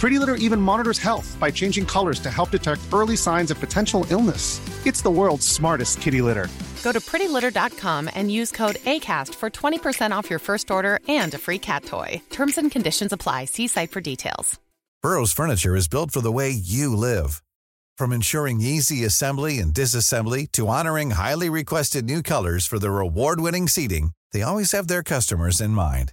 Pretty Litter even monitors health by changing colors to help detect early signs of potential illness. It's the world's smartest kitty litter. Go to prettylitter.com and use code ACAST for 20% off your first order and a free cat toy. Terms and conditions apply. See site for details. Burrow's furniture is built for the way you live. From ensuring easy assembly and disassembly to honoring highly requested new colors for their award-winning seating, they always have their customers in mind.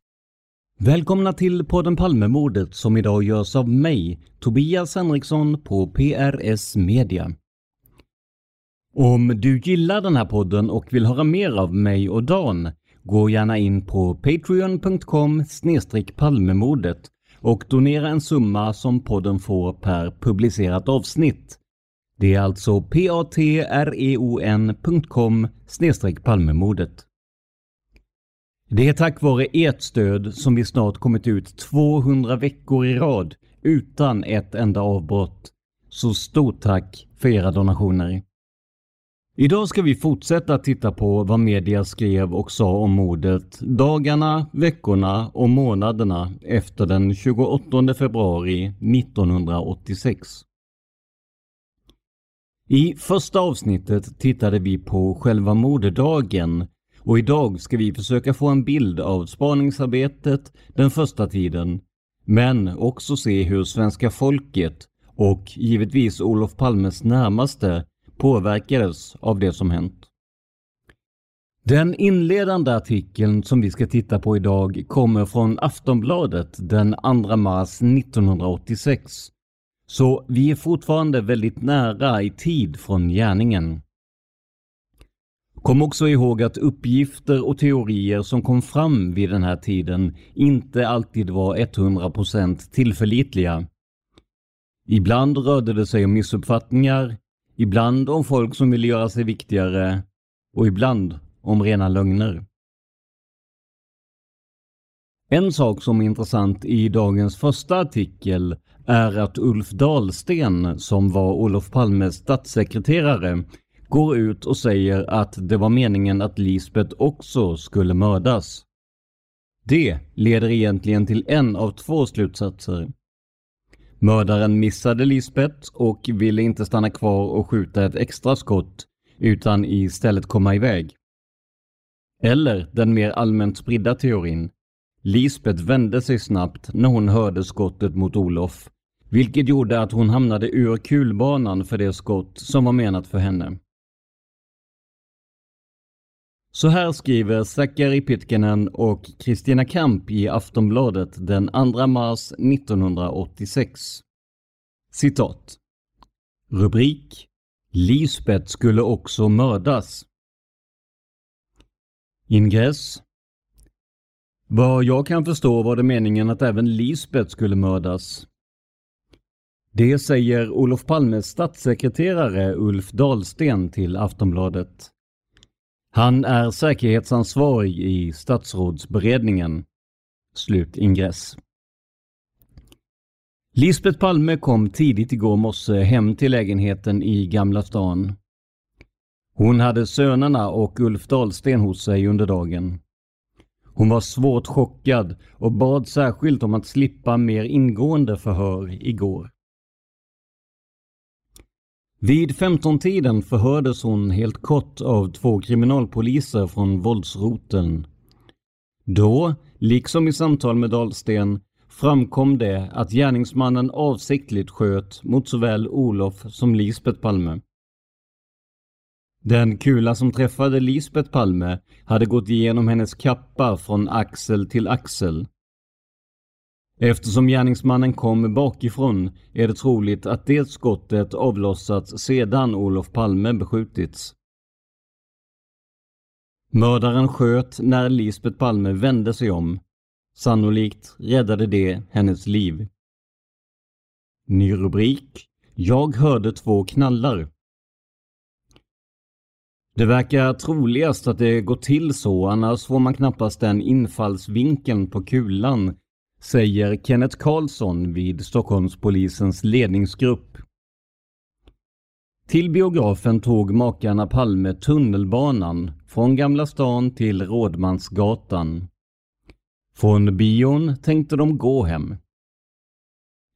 Välkomna till podden Palmemordet som idag görs av mig, Tobias Henriksson på PRS Media. Om du gillar den här podden och vill höra mer av mig och Dan, gå gärna in på patreon.com palmemordet och donera en summa som podden får per publicerat avsnitt. Det är alltså patreon.com palmemordet. Det är tack vare ert stöd som vi snart kommit ut 200 veckor i rad utan ett enda avbrott. Så stort tack för era donationer. Idag ska vi fortsätta titta på vad media skrev och sa om mordet dagarna, veckorna och månaderna efter den 28 februari 1986. I första avsnittet tittade vi på själva morddagen och idag ska vi försöka få en bild av spaningsarbetet den första tiden, men också se hur svenska folket och givetvis Olof Palmes närmaste påverkades av det som hänt. Den inledande artikeln som vi ska titta på idag kommer från Aftonbladet den 2 mars 1986. Så vi är fortfarande väldigt nära i tid från gärningen. Kom också ihåg att uppgifter och teorier som kom fram vid den här tiden inte alltid var 100% tillförlitliga. Ibland rörde det sig om missuppfattningar, ibland om folk som ville göra sig viktigare och ibland om rena lögner. En sak som är intressant i dagens första artikel är att Ulf Dahlsten, som var Olof Palmes statssekreterare, går ut och säger att det var meningen att Lisbeth också skulle mördas. Det leder egentligen till en av två slutsatser. Mördaren missade Lisbeth och ville inte stanna kvar och skjuta ett extra skott utan istället komma iväg. Eller den mer allmänt spridda teorin. Lisbeth vände sig snabbt när hon hörde skottet mot Olof, vilket gjorde att hon hamnade ur kulbanan för det skott som var menat för henne. Så här skriver Sakari Pitkinen och Kristina Kamp i Aftonbladet den 2 mars 1986. Citat. Rubrik Lisbeth skulle också mördas. Ingress. Vad jag kan förstå var det meningen att även Lisbeth skulle mördas. Det säger Olof Palmes statssekreterare Ulf Dahlsten till Aftonbladet. Han är säkerhetsansvarig i statsrådsberedningen. Slut ingress. Lisbeth Palme kom tidigt igår morse hem till lägenheten i Gamla stan. Hon hade sönerna och Ulf Dahlsten hos sig under dagen. Hon var svårt chockad och bad särskilt om att slippa mer ingående förhör igår. Vid 15-tiden förhördes hon helt kort av två kriminalpoliser från våldsroteln. Då, liksom i samtal med Dahlsten, framkom det att gärningsmannen avsiktligt sköt mot såväl Olof som Lisbet Palme. Den kula som träffade Lisbet Palme hade gått igenom hennes kappa från axel till axel. Eftersom gärningsmannen kom bakifrån är det troligt att det skottet avlossats sedan Olof Palme beskjutits. Mördaren sköt när Lisbet Palme vände sig om. Sannolikt räddade det hennes liv. Ny rubrik. Jag hörde två knallar. Det verkar troligast att det går till så, annars får man knappast den infallsvinkeln på kulan, säger Kenneth Karlsson vid Stockholmspolisens ledningsgrupp. Till biografen tog makarna Palme tunnelbanan från Gamla stan till Rådmansgatan. Från bion tänkte de gå hem.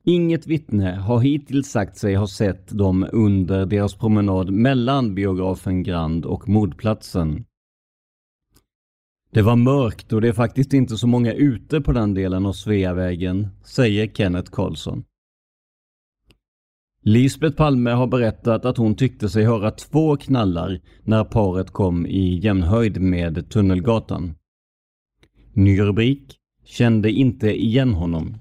Inget vittne har hittills sagt sig ha sett dem under deras promenad mellan biografen Grand och mordplatsen. Det var mörkt och det är faktiskt inte så många ute på den delen av Sveavägen, säger Kenneth Karlsson. Lisbeth Palme har berättat att hon tyckte sig höra två knallar när paret kom i jämnhöjd med Tunnelgatan. Ny rubrik. Kände inte igen honom.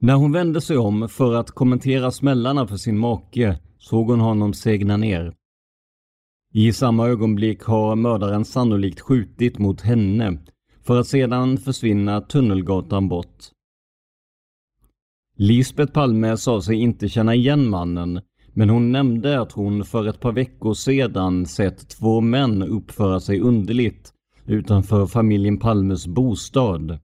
När hon vände sig om för att kommentera smällarna för sin make såg hon honom segna ner. I samma ögonblick har mördaren sannolikt skjutit mot henne för att sedan försvinna Tunnelgatan bort. Lisbeth Palme sa sig inte känna igen mannen men hon nämnde att hon för ett par veckor sedan sett två män uppföra sig underligt utanför familjen Palmes bostad.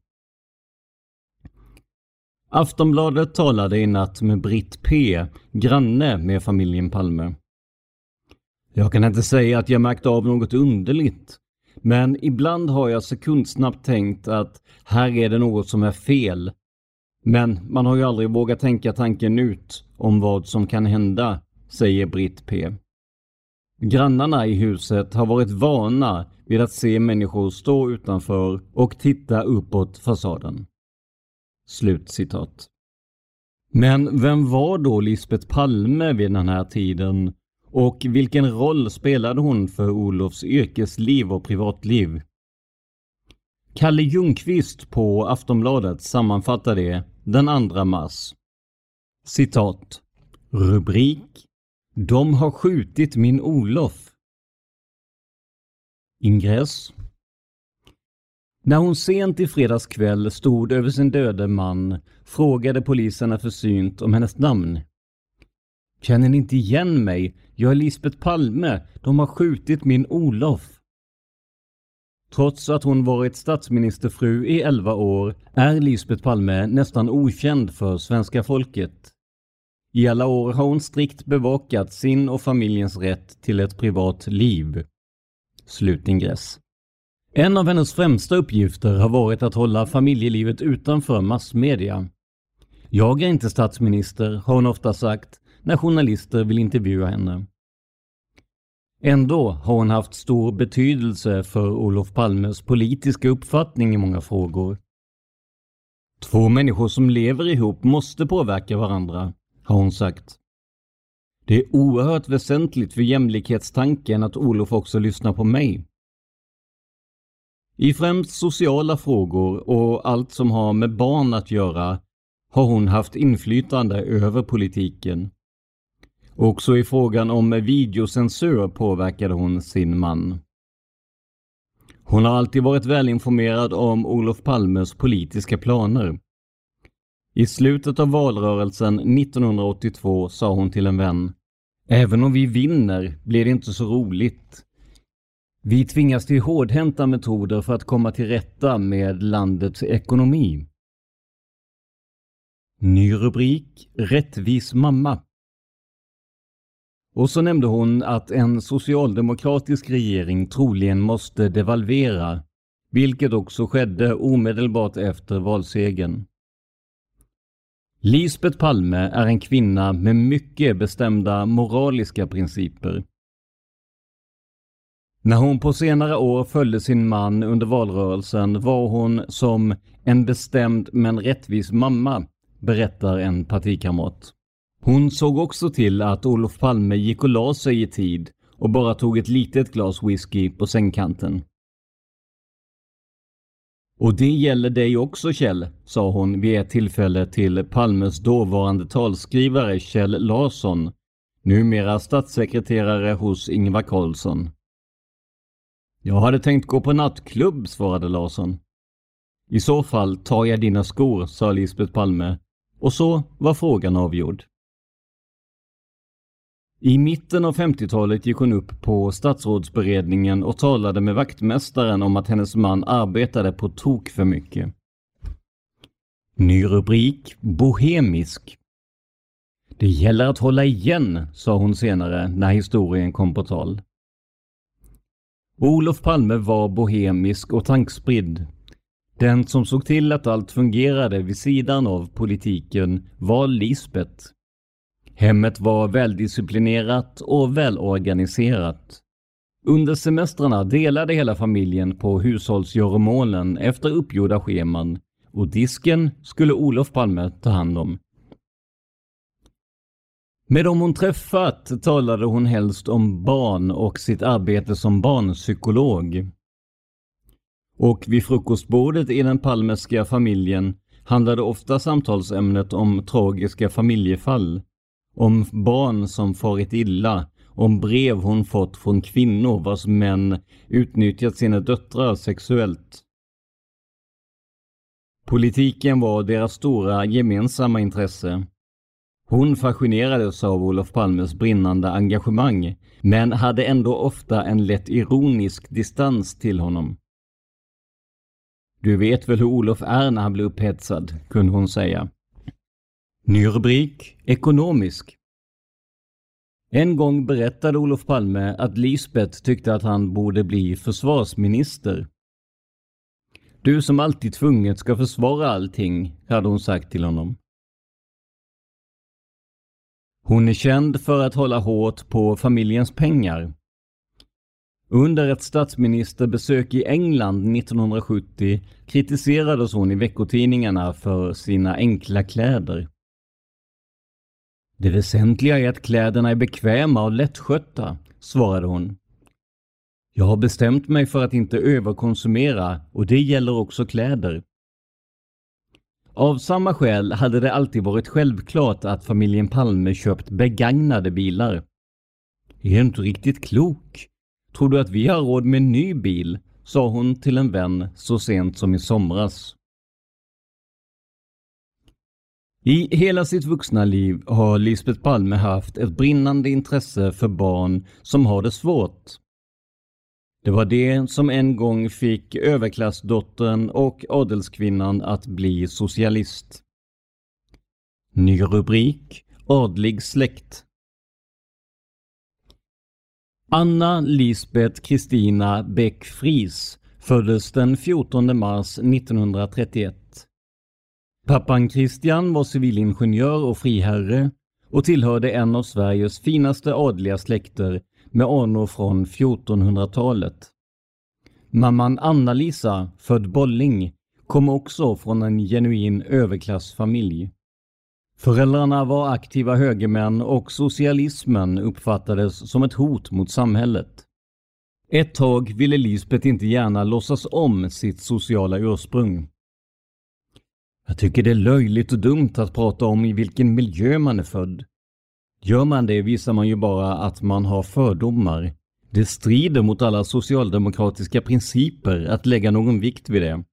Aftonbladet talade i natt med Britt P, granne med familjen Palme. Jag kan inte säga att jag märkt av något underligt. Men ibland har jag sekundsnabbt tänkt att här är det något som är fel. Men man har ju aldrig vågat tänka tanken ut om vad som kan hända, säger Britt P. Grannarna i huset har varit vana vid att se människor stå utanför och titta uppåt fasaden. Slutcitat. Men vem var då Lisbet Palme vid den här tiden och vilken roll spelade hon för Olofs yrkesliv och privatliv? Kalle Ljungqvist på Aftonbladet sammanfattar det den 2 mars. Citat. Rubrik. De har skjutit min Olof. Ingress. När hon sent i fredags kväll stod över sin döde man frågade poliserna försynt om hennes namn. Känner ni inte igen mig? Jag är Lisbeth Palme. De har skjutit min Olof. Trots att hon varit statsministerfru i 11 år är Lisbeth Palme nästan okänd för svenska folket. I alla år har hon strikt bevakat sin och familjens rätt till ett privat liv. Slutingress. En av hennes främsta uppgifter har varit att hålla familjelivet utanför massmedia. Jag är inte statsminister, har hon ofta sagt när journalister vill intervjua henne. Ändå har hon haft stor betydelse för Olof Palmes politiska uppfattning i många frågor. Två människor som lever ihop måste påverka varandra, har hon sagt. Det är oerhört väsentligt för jämlikhetstanken att Olof också lyssnar på mig. I främst sociala frågor och allt som har med barn att göra har hon haft inflytande över politiken. Också i frågan om videocensur påverkade hon sin man. Hon har alltid varit välinformerad om Olof Palmes politiska planer. I slutet av valrörelsen 1982 sa hon till en vän Även om vi vinner blir det inte så roligt. Vi tvingas till hårdhänta metoder för att komma till rätta med landets ekonomi. Ny rubrik Rättvis mamma. Och så nämnde hon att en socialdemokratisk regering troligen måste devalvera, vilket också skedde omedelbart efter valsegern. Lisbet Palme är en kvinna med mycket bestämda moraliska principer. När hon på senare år följde sin man under valrörelsen var hon som en bestämd men rättvis mamma, berättar en partikamrat. Hon såg också till att Olof Palme gick och la sig i tid och bara tog ett litet glas whisky på sängkanten. Och det gäller dig också Kjell, sa hon vid ett tillfälle till Palmes dåvarande talskrivare Kjell Larsson, numera statssekreterare hos Ingvar Carlsson. Jag hade tänkt gå på nattklubb, svarade Larsson. I så fall tar jag dina skor, sa Lisbeth Palme. Och så var frågan avgjord. I mitten av 50-talet gick hon upp på statsrådsberedningen och talade med vaktmästaren om att hennes man arbetade på tok för mycket. Ny rubrik Bohemisk. Det gäller att hålla igen, sa hon senare när historien kom på tal. Olof Palme var bohemisk och tankspridd. Den som såg till att allt fungerade vid sidan av politiken var Lisbeth. Hemmet var väldisciplinerat och välorganiserat. Under semestrarna delade hela familjen på hushållsgöromålen efter uppgjorda scheman och disken skulle Olof Palme ta hand om. Med dem hon träffat talade hon helst om barn och sitt arbete som barnpsykolog. Och vid frukostbordet i den palmeska familjen handlade ofta samtalsämnet om tragiska familjefall. Om barn som farit illa, om brev hon fått från kvinnor vars män utnyttjat sina döttrar sexuellt. Politiken var deras stora gemensamma intresse. Hon fascinerades av Olof Palmes brinnande engagemang, men hade ändå ofta en lätt ironisk distans till honom. Du vet väl hur Olof är när han blir upphetsad, kunde hon säga. Ny rubrik Ekonomisk. En gång berättade Olof Palme att Lisbeth tyckte att han borde bli försvarsminister. Du som alltid tvunget ska försvara allting, hade hon sagt till honom. Hon är känd för att hålla hårt på familjens pengar. Under ett statsministerbesök i England 1970 kritiserades hon i veckotidningarna för sina enkla kläder. Det väsentliga är att kläderna är bekväma och lättskötta, svarade hon. Jag har bestämt mig för att inte överkonsumera och det gäller också kläder. Av samma skäl hade det alltid varit självklart att familjen Palme köpt begagnade bilar. Är du inte riktigt klok? Tror du att vi har råd med en ny bil? sa hon till en vän så sent som i somras. I hela sitt vuxna liv har Lisbeth Palme haft ett brinnande intresse för barn som har det svårt. Det var det som en gång fick överklassdottern och adelskvinnan att bli socialist. Ny rubrik Adlig släkt Anna Lisbeth Kristina Bäck Fries föddes den 14 mars 1931. Pappan Christian var civilingenjör och friherre och tillhörde en av Sveriges finaste adliga släkter med anor från 1400-talet. Mamman Anna-Lisa, född Bolling, kom också från en genuin överklassfamilj. Föräldrarna var aktiva högermän och socialismen uppfattades som ett hot mot samhället. Ett tag ville Lisbeth inte gärna låtsas om sitt sociala ursprung. Jag tycker det är löjligt och dumt att prata om i vilken miljö man är född. Gör man det visar man ju bara att man har fördomar. Det strider mot alla socialdemokratiska principer att lägga någon vikt vid det.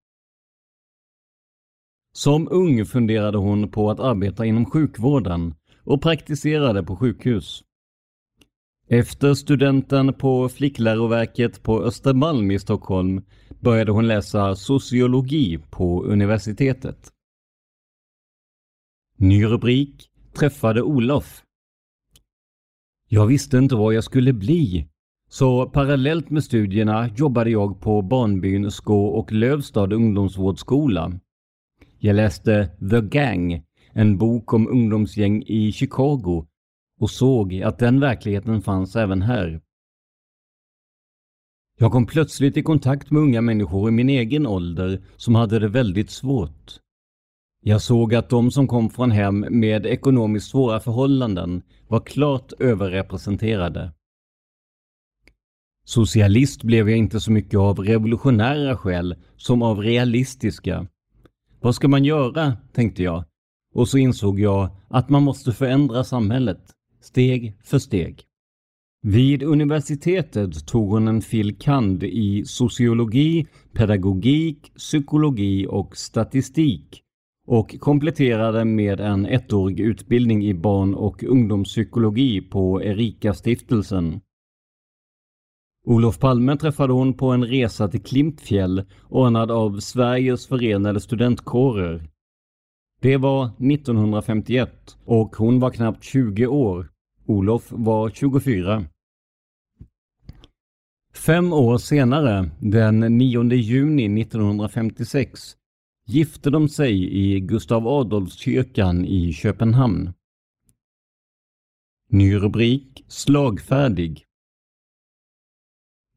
Som ung funderade hon på att arbeta inom sjukvården och praktiserade på sjukhus. Efter studenten på Flickläroverket på Östermalm i Stockholm började hon läsa sociologi på universitetet. Ny rubrik Träffade Olof. Jag visste inte vad jag skulle bli, så parallellt med studierna jobbade jag på barnbyn Skå och Lövstad ungdomsvårdsskola. Jag läste The Gang, en bok om ungdomsgäng i Chicago och såg att den verkligheten fanns även här. Jag kom plötsligt i kontakt med unga människor i min egen ålder som hade det väldigt svårt. Jag såg att de som kom från hem med ekonomiskt svåra förhållanden var klart överrepresenterade. Socialist blev jag inte så mycket av revolutionära skäl som av realistiska. Vad ska man göra, tänkte jag. Och så insåg jag att man måste förändra samhället, steg för steg. Vid universitetet tog hon en fil. kand. i sociologi, pedagogik, psykologi och statistik och kompletterade med en ettårig utbildning i barn och ungdomspsykologi på Erika-stiftelsen. Olof Palme träffade hon på en resa till Klimpfjäll ordnad av Sveriges förenade studentkårer. Det var 1951 och hon var knappt 20 år. Olof var 24. Fem år senare, den 9 juni 1956, gifte de sig i Gustav Adolfskyrkan i Köpenhamn. Ny rubrik Slagfärdig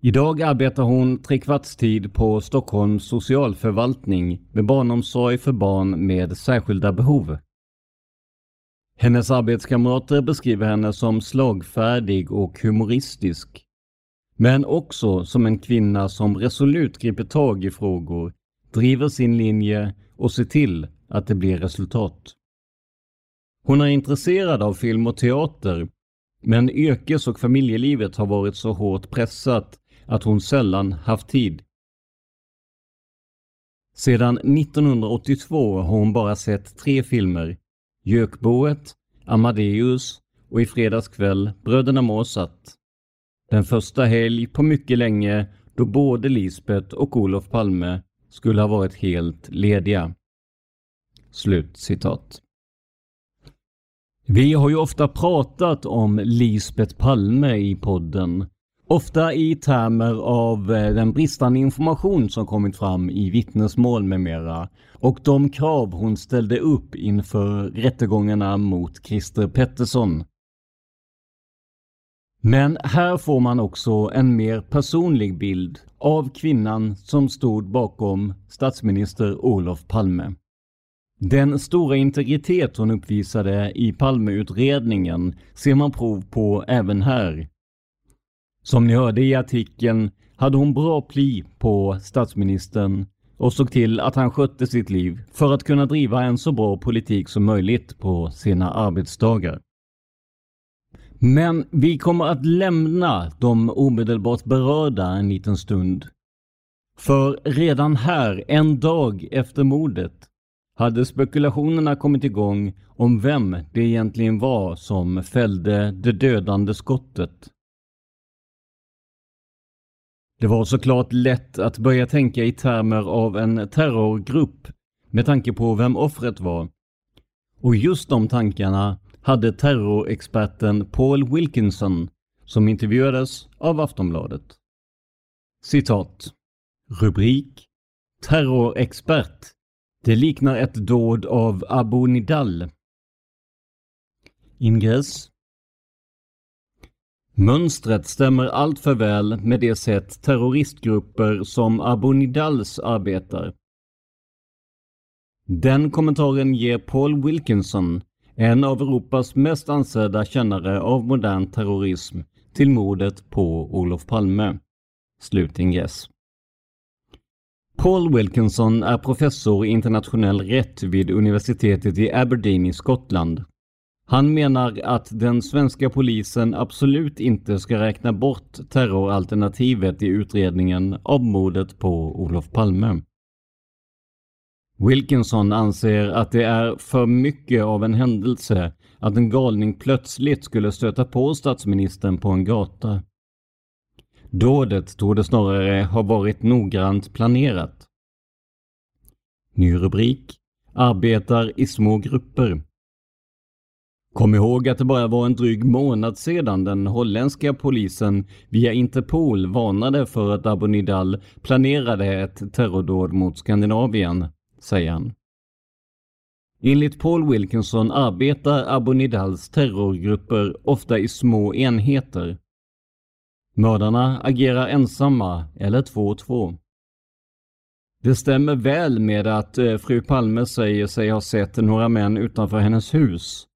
Idag arbetar hon trekvartstid på Stockholms socialförvaltning med barnomsorg för barn med särskilda behov. Hennes arbetskamrater beskriver henne som slagfärdig och humoristisk. Men också som en kvinna som resolut griper tag i frågor, driver sin linje och ser till att det blir resultat. Hon är intresserad av film och teater, men yrkes och familjelivet har varit så hårt pressat att hon sällan haft tid. Sedan 1982 har hon bara sett tre filmer. Gökboet, Amadeus och i fredags kväll Bröderna Mozart. Den första helg på mycket länge då både Lisbeth och Olof Palme skulle ha varit helt lediga. Slut citat. Vi har ju ofta pratat om Lisbeth Palme i podden Ofta i termer av eh, den bristande information som kommit fram i vittnesmål med mera och de krav hon ställde upp inför rättegångarna mot Christer Pettersson. Men här får man också en mer personlig bild av kvinnan som stod bakom statsminister Olof Palme. Den stora integritet hon uppvisade i Palmeutredningen ser man prov på även här som ni hörde i artikeln hade hon bra pli på statsministern och såg till att han skötte sitt liv för att kunna driva en så bra politik som möjligt på sina arbetsdagar. Men vi kommer att lämna de omedelbart berörda en liten stund. För redan här, en dag efter mordet, hade spekulationerna kommit igång om vem det egentligen var som fällde det dödande skottet. Det var såklart lätt att börja tänka i termer av en terrorgrupp med tanke på vem offret var. Och just de tankarna hade terrorexperten Paul Wilkinson som intervjuades av Aftonbladet. Citat. Rubrik Terrorexpert. Det liknar ett dåd av Abu Nidal. Ingress Mönstret stämmer allt för väl med det sätt terroristgrupper som Abu Nidals arbetar. Den kommentaren ger Paul Wilkinson, en av Europas mest ansedda kännare av modern terrorism, till mordet på Olof Palme. Slutingress. Paul Wilkinson är professor i internationell rätt vid universitetet i Aberdeen i Skottland han menar att den svenska polisen absolut inte ska räkna bort terroralternativet i utredningen av mordet på Olof Palme. Wilkinson anser att det är för mycket av en händelse att en galning plötsligt skulle stöta på statsministern på en gata. Dådet torde snarare ha varit noggrant planerat. Ny rubrik Arbetar i små grupper. Kom ihåg att det bara var en dryg månad sedan den holländska polisen via Interpol varnade för att Abu Nidal planerade ett terrordåd mot Skandinavien, säger han. Enligt Paul Wilkinson arbetar Abu Nidals terrorgrupper ofta i små enheter. Mördarna agerar ensamma eller två och två. Det stämmer väl med att eh, fru Palme säger sig ha sett några män utanför hennes hus.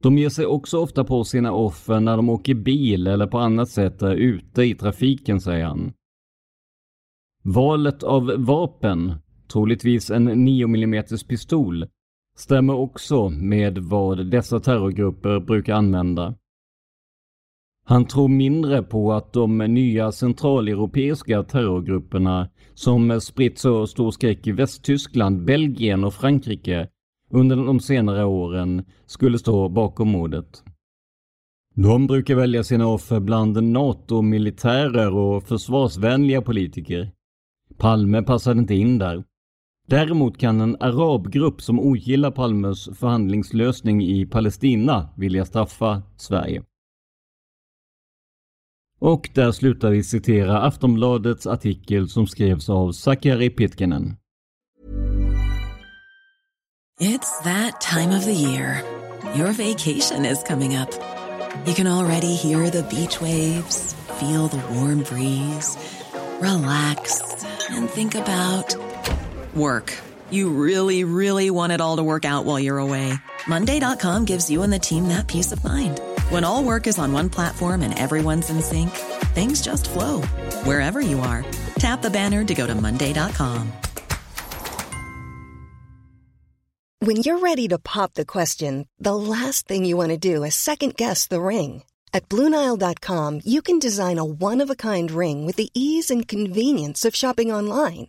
De ger sig också ofta på sina offer när de åker bil eller på annat sätt är ute i trafiken, säger han. Valet av vapen, troligtvis en 9 mm pistol, stämmer också med vad dessa terrorgrupper brukar använda. Han tror mindre på att de nya centraleuropeiska terrorgrupperna som spritt så stor skräck i Västtyskland, Belgien och Frankrike under de senare åren skulle stå bakom mordet. De brukar välja sina offer bland NATO-militärer och försvarsvänliga politiker. Palme passade inte in där. Däremot kan en arabgrupp som ogillar Palmes förhandlingslösning i Palestina vilja straffa Sverige. Och där slutar vi citera Aftonbladets artikel som skrevs av Sakari Pitkinen. It's that time of the year. Your vacation is coming up. You can already hear the beach waves, feel the warm breeze, relax and think about work. You really, really want it all to work out while you're away. Monday.com gives you and the team that peace of mind. When all work is on one platform and everyone's in sync, things just flow wherever you are. Tap the banner to go to Monday.com. When you're ready to pop the question, the last thing you want to do is second guess the ring. At Bluenile.com, you can design a one of a kind ring with the ease and convenience of shopping online.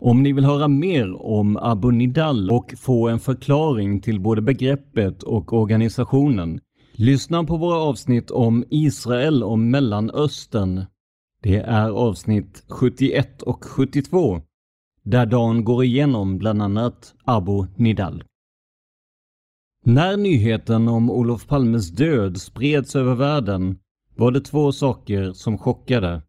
Om ni vill höra mer om Abu Nidal och få en förklaring till både begreppet och organisationen, lyssna på våra avsnitt om Israel och Mellanöstern det är avsnitt 71 och 72 där Dan går igenom bland annat Abu Nidal. När nyheten om Olof Palmes död spreds över världen var det två saker som chockade.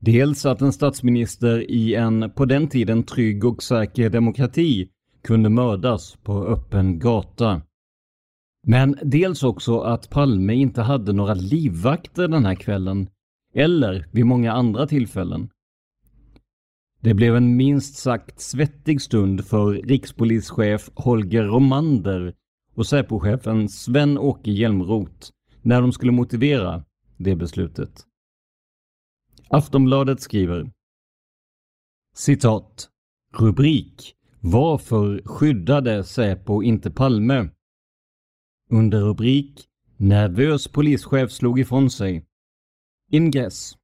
Dels att en statsminister i en på den tiden trygg och säker demokrati kunde mördas på öppen gata. Men dels också att Palme inte hade några livvakter den här kvällen eller vid många andra tillfällen. Det blev en minst sagt svettig stund för rikspolischef Holger Romander och Säpochefen Sven-Åke Hjälmroth när de skulle motivera det beslutet. Aftonbladet skriver Citat Rubrik Varför skyddade Säpo inte Palme? Under rubrik Nervös polischef slog ifrån sig Ingress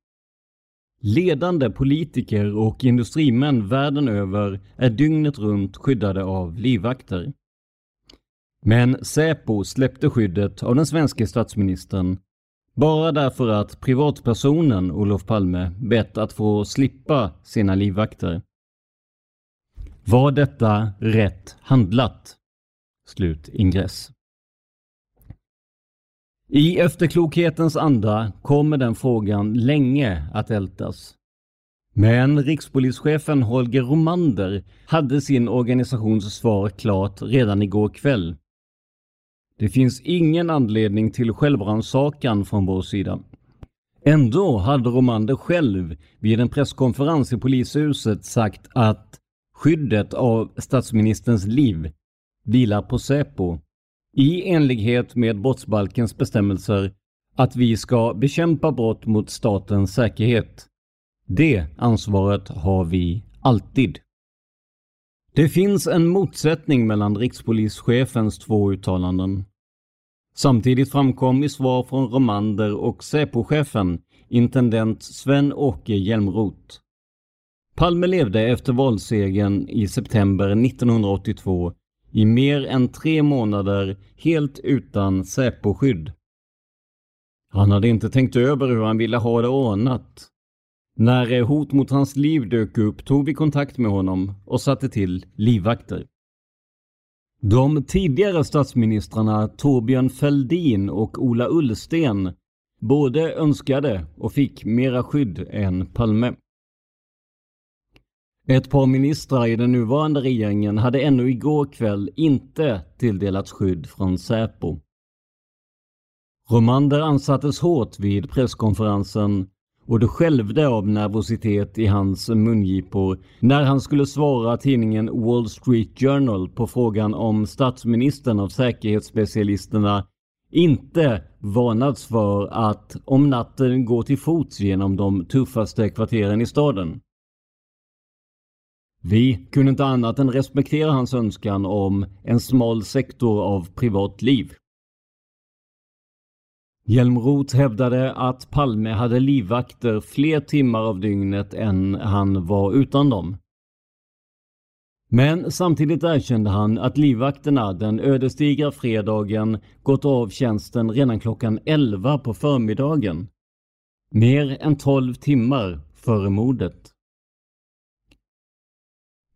Ledande politiker och industrimän världen över är dygnet runt skyddade av livvakter. Men Säpo släppte skyddet av den svenska statsministern bara därför att privatpersonen Olof Palme bett att få slippa sina livvakter. Var detta rätt handlat? Slut ingress. I efterklokhetens anda kommer den frågan länge att ältas. Men rikspolischefen Holger Romander hade sin organisations svar klart redan igår kväll. Det finns ingen anledning till självrannsakan från vår sida. Ändå hade Romander själv vid en presskonferens i polishuset sagt att skyddet av statsministerns liv vilar på Säpo i enlighet med brottsbalkens bestämmelser att vi ska bekämpa brott mot statens säkerhet. Det ansvaret har vi alltid. Det finns en motsättning mellan rikspolischefens två uttalanden. Samtidigt framkom i svar från Romander och Säpochefen, intendent Sven-Åke Hjälmroth. Palme levde efter valsegern i september 1982 i mer än tre månader helt utan Säposkydd. Han hade inte tänkt över hur han ville ha det ordnat. När hot mot hans liv dök upp tog vi kontakt med honom och satte till livvakter. De tidigare statsministrarna Torbjörn Fälldin och Ola Ullsten både önskade och fick mera skydd än Palme. Ett par ministrar i den nuvarande regeringen hade ännu igår kväll inte tilldelats skydd från Säpo. Romander ansattes hårt vid presskonferensen och det skälvde av nervositet i hans mungipor när han skulle svara tidningen Wall Street Journal på frågan om statsministern av säkerhetsspecialisterna inte varnats för att om natten gå till fots genom de tuffaste kvarteren i staden. Vi kunde inte annat än respektera hans önskan om en smal sektor av privatliv. Hjelmroth hävdade att Palme hade livvakter fler timmar av dygnet än han var utan dem. Men samtidigt erkände han att livvakterna den ödesdigra fredagen gått av tjänsten redan klockan 11 på förmiddagen. Mer än 12 timmar före mordet.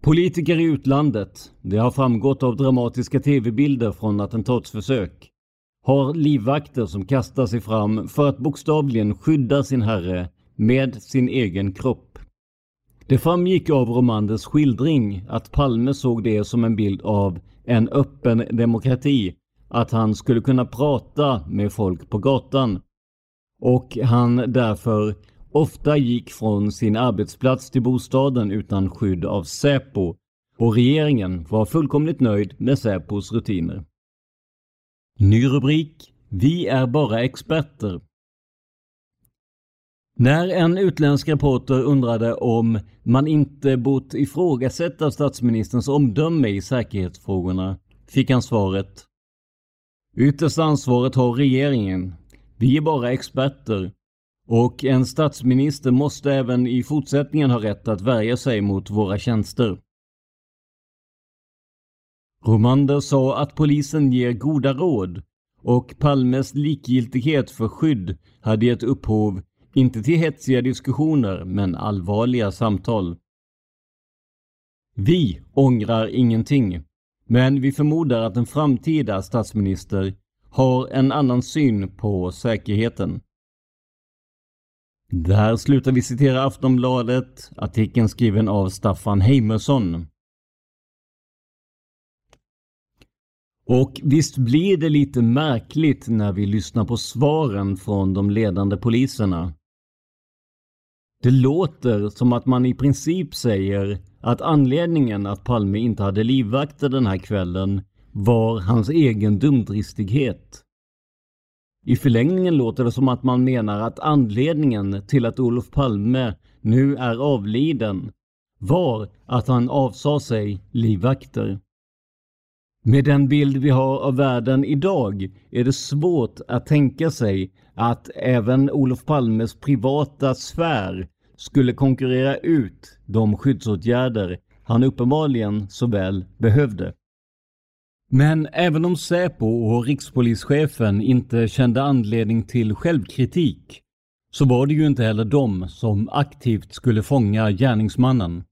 Politiker i utlandet, det har framgått av dramatiska tv-bilder från attentatsförsök, har livvakter som kastar sig fram för att bokstavligen skydda sin herre med sin egen kropp. Det framgick av Romanders skildring att Palme såg det som en bild av en öppen demokrati, att han skulle kunna prata med folk på gatan. Och han därför ofta gick från sin arbetsplats till bostaden utan skydd av Säpo och regeringen var fullkomligt nöjd med Säpos rutiner. Ny rubrik Vi är bara experter. När en utländsk reporter undrade om man inte bort ifrågasätta statsministerns omdöme i säkerhetsfrågorna fick han svaret Ytterst ansvaret har regeringen. Vi är bara experter och en statsminister måste även i fortsättningen ha rätt att värja sig mot våra tjänster. Romander sa att polisen ger goda råd och Palmes likgiltighet för skydd hade gett upphov, inte till hetsiga diskussioner, men allvarliga samtal. Vi ångrar ingenting, men vi förmodar att en framtida statsminister har en annan syn på säkerheten. Där slutar vi citera Aftonbladet, artikeln skriven av Staffan Heimersson. Och visst blir det lite märkligt när vi lyssnar på svaren från de ledande poliserna. Det låter som att man i princip säger att anledningen att Palme inte hade livvakter den här kvällen var hans egen dumdristighet. I förlängningen låter det som att man menar att anledningen till att Olof Palme nu är avliden var att han avsade sig livvakter. Med den bild vi har av världen idag är det svårt att tänka sig att även Olof Palmes privata sfär skulle konkurrera ut de skyddsåtgärder han uppenbarligen så väl behövde. Men även om Säpo och rikspolischefen inte kände anledning till självkritik så var det ju inte heller de som aktivt skulle fånga gärningsmannen.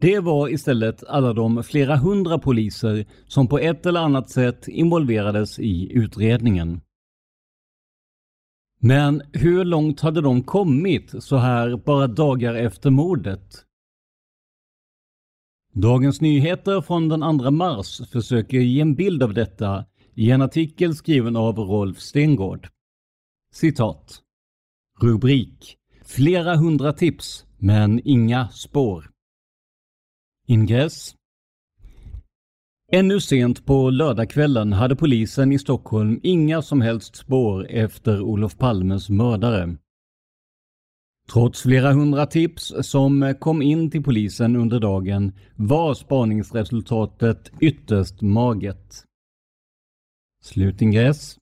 Det var istället alla de flera hundra poliser som på ett eller annat sätt involverades i utredningen. Men hur långt hade de kommit så här bara dagar efter mordet? Dagens Nyheter från den 2 mars försöker ge en bild av detta i en artikel skriven av Rolf Stengård. Citat. Rubrik Flera hundra tips, men inga spår. Ingress Ännu sent på lördagskvällen hade polisen i Stockholm inga som helst spår efter Olof Palmes mördare. Trots flera hundra tips som kom in till polisen under dagen var spaningsresultatet ytterst maget. Slutingress.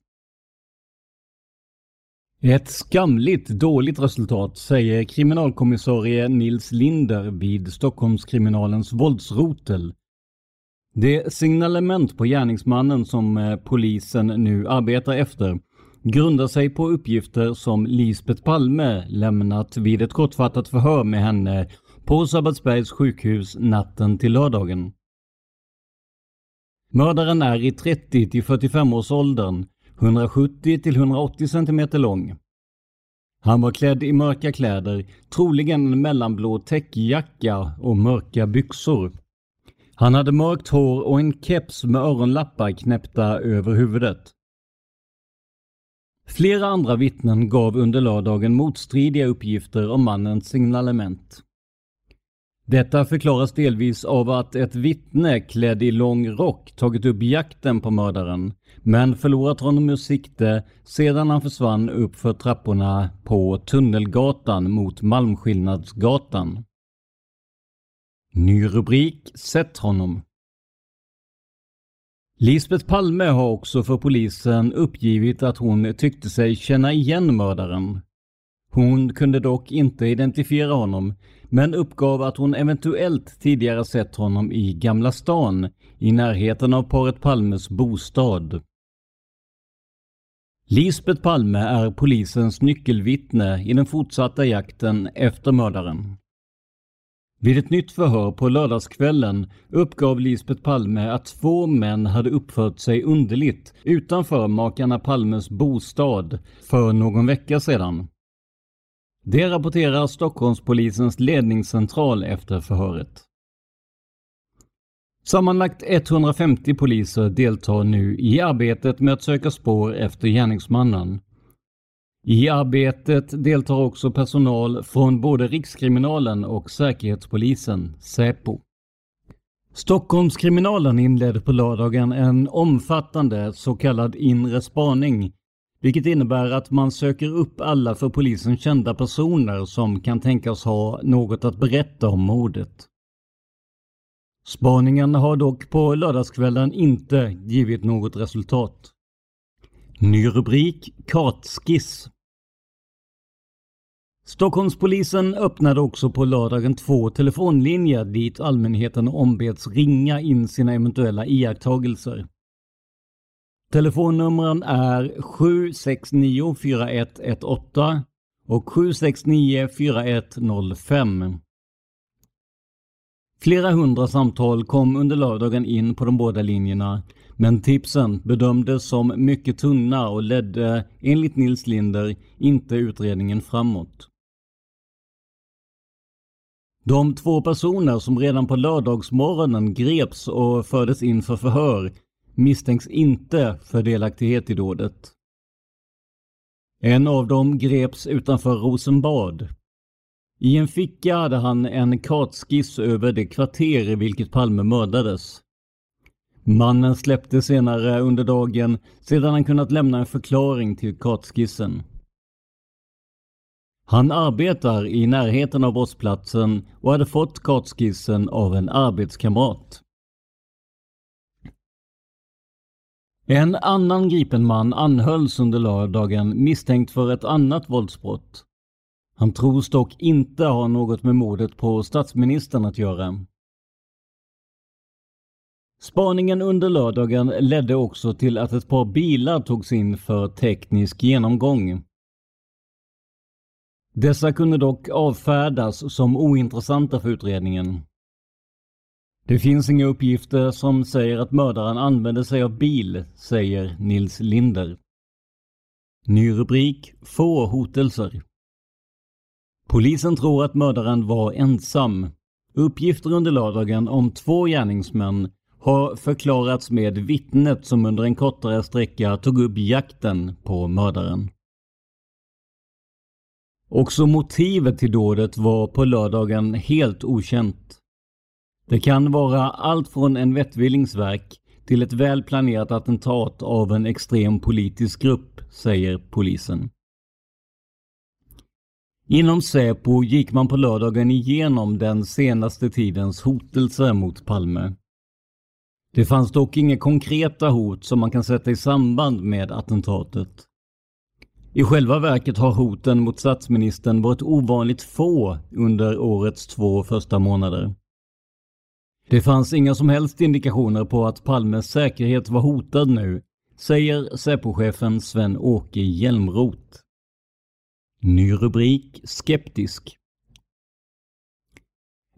Ett skamligt dåligt resultat, säger kriminalkommissarie Nils Linder vid Stockholmskriminalens våldsrotel. Det signalement på gärningsmannen som eh, polisen nu arbetar efter grundar sig på uppgifter som Lisbeth Palme lämnat vid ett kortfattat förhör med henne på Sabbatsbergs sjukhus natten till lördagen. Mördaren är i 30 till 45 års åldern, 170 till 180 cm lång. Han var klädd i mörka kläder, troligen en mellanblå täckjacka och mörka byxor. Han hade mörkt hår och en keps med öronlappar knäppta över huvudet. Flera andra vittnen gav under lördagen motstridiga uppgifter om mannens signalement. Detta förklaras delvis av att ett vittne klädd i lång rock tagit upp jakten på mördaren, men förlorat honom ur sikte sedan han försvann upp för trapporna på Tunnelgatan mot Malmskillnadsgatan. Ny rubrik Sätt honom. Lisbeth Palme har också för polisen uppgivit att hon tyckte sig känna igen mördaren. Hon kunde dock inte identifiera honom, men uppgav att hon eventuellt tidigare sett honom i Gamla stan, i närheten av paret Palmes bostad. Lisbeth Palme är polisens nyckelvittne i den fortsatta jakten efter mördaren. Vid ett nytt förhör på lördagskvällen uppgav Lisbeth Palme att två män hade uppfört sig underligt utanför makarna Palmes bostad för någon vecka sedan. Det rapporterar Stockholmspolisens ledningscentral efter förhöret. Sammanlagt 150 poliser deltar nu i arbetet med att söka spår efter gärningsmannen. I arbetet deltar också personal från både Rikskriminalen och Säkerhetspolisen, Säpo. Stockholmskriminalen inledde på lördagen en omfattande så kallad inre spaning, vilket innebär att man söker upp alla för polisen kända personer som kan tänkas ha något att berätta om mordet. Spaningen har dock på lördagskvällen inte givit något resultat. Ny rubrik Kartskiss Stockholmspolisen öppnade också på lördagen två telefonlinjer dit allmänheten ombeds ringa in sina eventuella iakttagelser. Telefonnumren är 769 4118 och 769 4105. Flera hundra samtal kom under lördagen in på de båda linjerna, men tipsen bedömdes som mycket tunna och ledde, enligt Nils Linder, inte utredningen framåt. De två personer som redan på lördagsmorgonen greps och fördes in för förhör misstänks inte för delaktighet i dådet. En av dem greps utanför Rosenbad. I en ficka hade han en kartskiss över det kvarter i vilket Palme mördades. Mannen släpptes senare under dagen sedan han kunnat lämna en förklaring till kartskissen. Han arbetar i närheten av brottsplatsen och hade fått kartskissen av en arbetskamrat. En annan gripen man anhölls under lördagen misstänkt för ett annat våldsbrott. Han tros dock inte ha något med mordet på statsministern att göra. Spaningen under lördagen ledde också till att ett par bilar togs in för teknisk genomgång. Dessa kunde dock avfärdas som ointressanta för utredningen. Det finns inga uppgifter som säger att mördaren använde sig av bil, säger Nils Linder. Ny rubrik Få hotelser. Polisen tror att mördaren var ensam. Uppgifter under lördagen om två gärningsmän har förklarats med vittnet som under en kortare sträcka tog upp jakten på mördaren. Också motivet till dådet var på lördagen helt okänt. Det kan vara allt från en vettvillingsverk till ett väl planerat attentat av en extrem politisk grupp, säger polisen. Inom Säpo gick man på lördagen igenom den senaste tidens hotelser mot Palme. Det fanns dock inga konkreta hot som man kan sätta i samband med attentatet. I själva verket har hoten mot statsministern varit ovanligt få under årets två första månader. Det fanns inga som helst indikationer på att Palmes säkerhet var hotad nu, säger Säpochefen Sven-Åke Hjälmroth. Ny rubrik Skeptisk.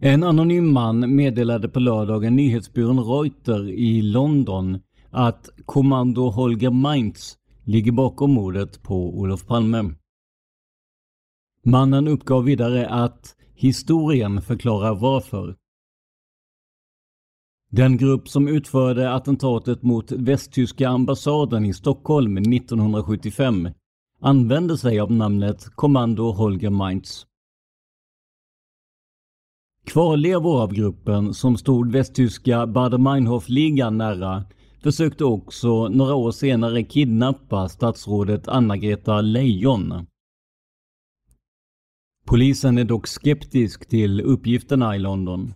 En anonym man meddelade på lördagen nyhetsbyrån Reuter i London att kommando Holger Mainz ligger bakom mordet på Olof Palme. Mannen uppgav vidare att historien förklarar varför. Den grupp som utförde attentatet mot västtyska ambassaden i Stockholm 1975 använde sig av namnet Kommando Holger Mainz. Kvarlevor av gruppen som stod västtyska Baader-Meinhof-ligan nära försökte också några år senare kidnappa statsrådet Anna-Greta Leijon. Polisen är dock skeptisk till uppgifterna i London.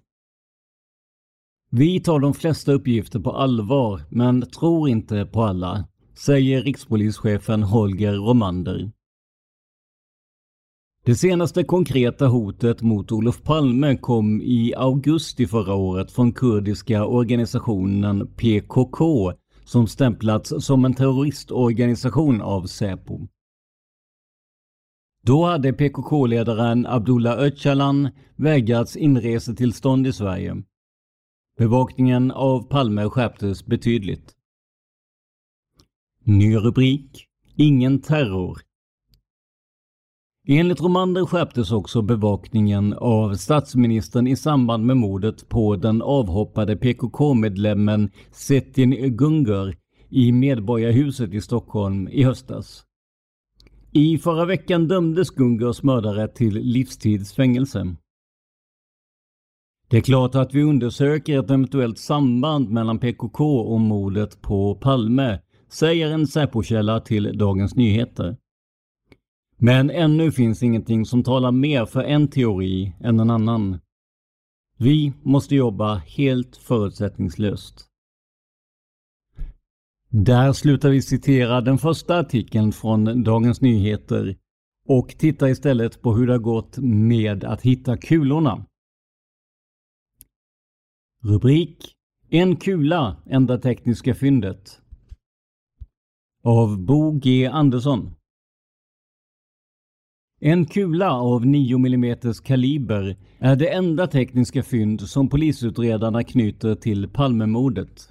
Vi tar de flesta uppgifter på allvar, men tror inte på alla, säger rikspolischefen Holger Romander. Det senaste konkreta hotet mot Olof Palme kom i augusti förra året från kurdiska organisationen PKK som stämplats som en terroristorganisation av Säpo. Då hade PKK-ledaren Abdullah Öcalan vägrats inresetillstånd i Sverige. Bevakningen av Palme skärptes betydligt. Ny rubrik Ingen terror Enligt Romander skärptes också bevakningen av statsministern i samband med mordet på den avhoppade PKK-medlemmen Setin Gungur i Medborgarhuset i Stockholm i höstas. I förra veckan dömdes Gungurs mördare till livstidsfängelse. Det är klart att vi undersöker ett eventuellt samband mellan PKK och mordet på Palme, säger en Säpokälla till Dagens Nyheter. Men ännu finns ingenting som talar mer för en teori än en annan. Vi måste jobba helt förutsättningslöst. Där slutar vi citera den första artikeln från Dagens Nyheter och tittar istället på hur det har gått med att hitta kulorna. Rubrik En kula, enda tekniska fyndet. Av Bo G Andersson. En kula av 9 mm kaliber är det enda tekniska fynd som polisutredarna knyter till Palmemordet.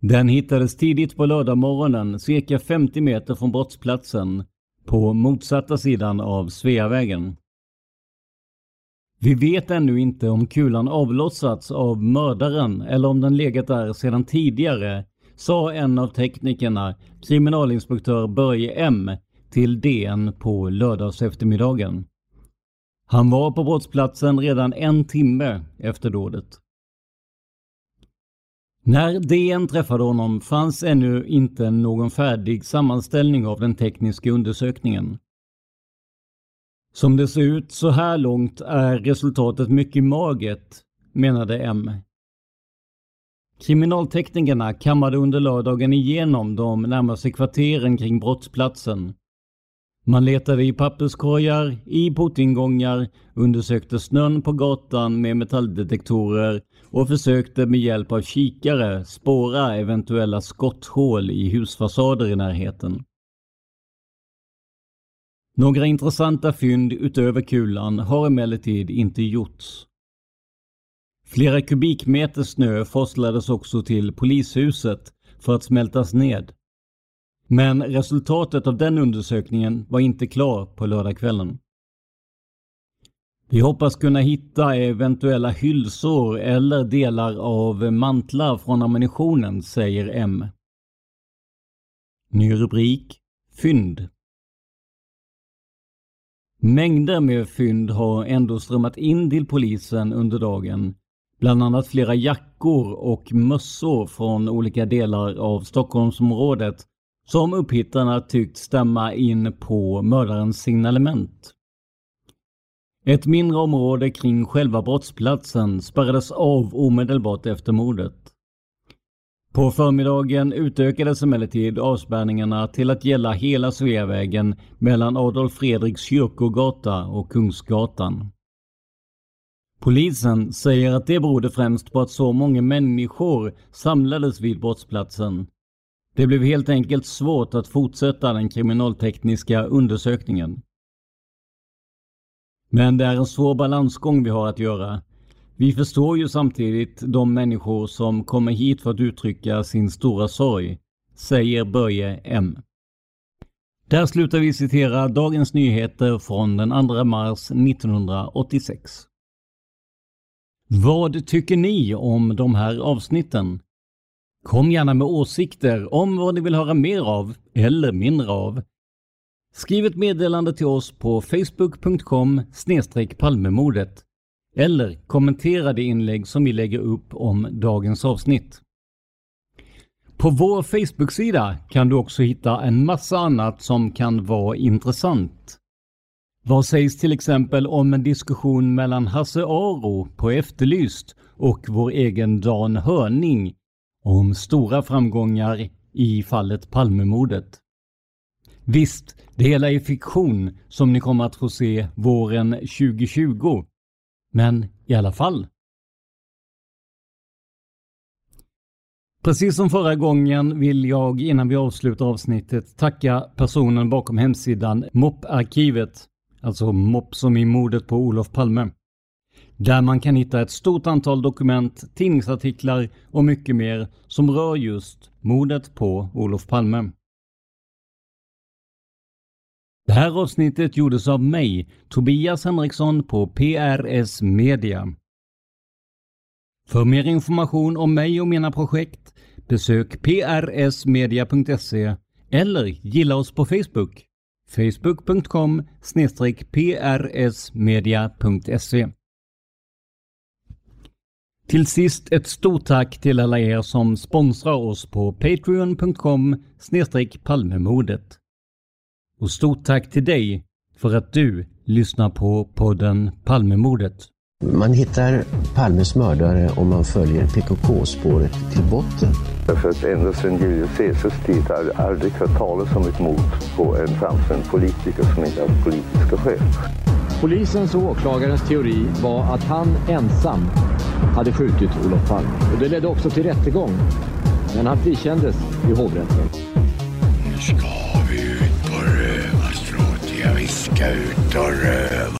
Den hittades tidigt på lördagmorgonen cirka 50 meter från brottsplatsen på motsatta sidan av Sveavägen. Vi vet ännu inte om kulan avlossats av mördaren eller om den legat där sedan tidigare, sa en av teknikerna, kriminalinspektör Börje M, till DN på lördags eftermiddagen. Han var på brottsplatsen redan en timme efter dådet. När DN träffade honom fanns ännu inte någon färdig sammanställning av den tekniska undersökningen. Som det ser ut så här långt är resultatet mycket magert, menade M. Kriminalteknikerna kammade under lördagen igenom de närmaste kvarteren kring brottsplatsen man letade i papperskorgar, i portingångar, undersökte snön på gatan med metalldetektorer och försökte med hjälp av kikare spåra eventuella skotthål i husfasader i närheten. Några intressanta fynd utöver kulan har emellertid inte gjorts. Flera kubikmeter snö forslades också till polishuset för att smältas ned. Men resultatet av den undersökningen var inte klar på lördagskvällen. Vi hoppas kunna hitta eventuella hylsor eller delar av mantlar från ammunitionen, säger M. Ny rubrik Fynd. Mängder med fynd har ändå strömmat in till polisen under dagen. Bland annat flera jackor och mössor från olika delar av Stockholmsområdet som upphittarna tyckt stämma in på mördarens signalement. Ett mindre område kring själva brottsplatsen spärrades av omedelbart efter mordet. På förmiddagen utökades emellertid avspärrningarna till att gälla hela Sveavägen mellan Adolf Fredriks kyrkogata och Kungsgatan. Polisen säger att det berodde främst på att så många människor samlades vid brottsplatsen. Det blev helt enkelt svårt att fortsätta den kriminaltekniska undersökningen. Men det är en svår balansgång vi har att göra. Vi förstår ju samtidigt de människor som kommer hit för att uttrycka sin stora sorg, säger Börje M. Där slutar vi citera Dagens Nyheter från den 2 mars 1986. Vad tycker ni om de här avsnitten? Kom gärna med åsikter om vad ni vill höra mer av eller mindre av. Skriv ett meddelande till oss på facebook.com palmemordet eller kommentera det inlägg som vi lägger upp om dagens avsnitt. På vår Facebook-sida kan du också hitta en massa annat som kan vara intressant. Vad sägs till exempel om en diskussion mellan Hasse Aro på Efterlyst och vår egen Dan Hörning om stora framgångar i fallet Palmemordet? Visst, det hela är fiktion som ni kommer att få se våren 2020. Men i alla fall. Precis som förra gången vill jag innan vi avslutar avsnittet tacka personen bakom hemsidan MOP-arkivet, alltså MOP som i mordet på Olof Palme. Där man kan hitta ett stort antal dokument, tidningsartiklar och mycket mer som rör just mordet på Olof Palme. Det här avsnittet gjordes av mig, Tobias Henriksson på PRS Media. För mer information om mig och mina projekt besök prsmedia.se eller gilla oss på Facebook facebook.com prsmedia.se Till sist ett stort tack till alla er som sponsrar oss på patreon.com palmemodet. Och stort tack till dig för att du lyssnar på podden Palmemordet. Man hittar Palmes mördare om man följer PKK-spåret till botten. Därför att ända sedan Julius Caesars tid har jag aldrig hört talas om ett mord på en framstående politiker som inte haft politiska skäl. Polisens och åklagarens teori var att han ensam hade skjutit Olof Palme. Och det ledde också till rättegång. Men han frikändes i hovrätten. Nu ska vi ut på rövarstråt. Ja, vi ska ut och röva.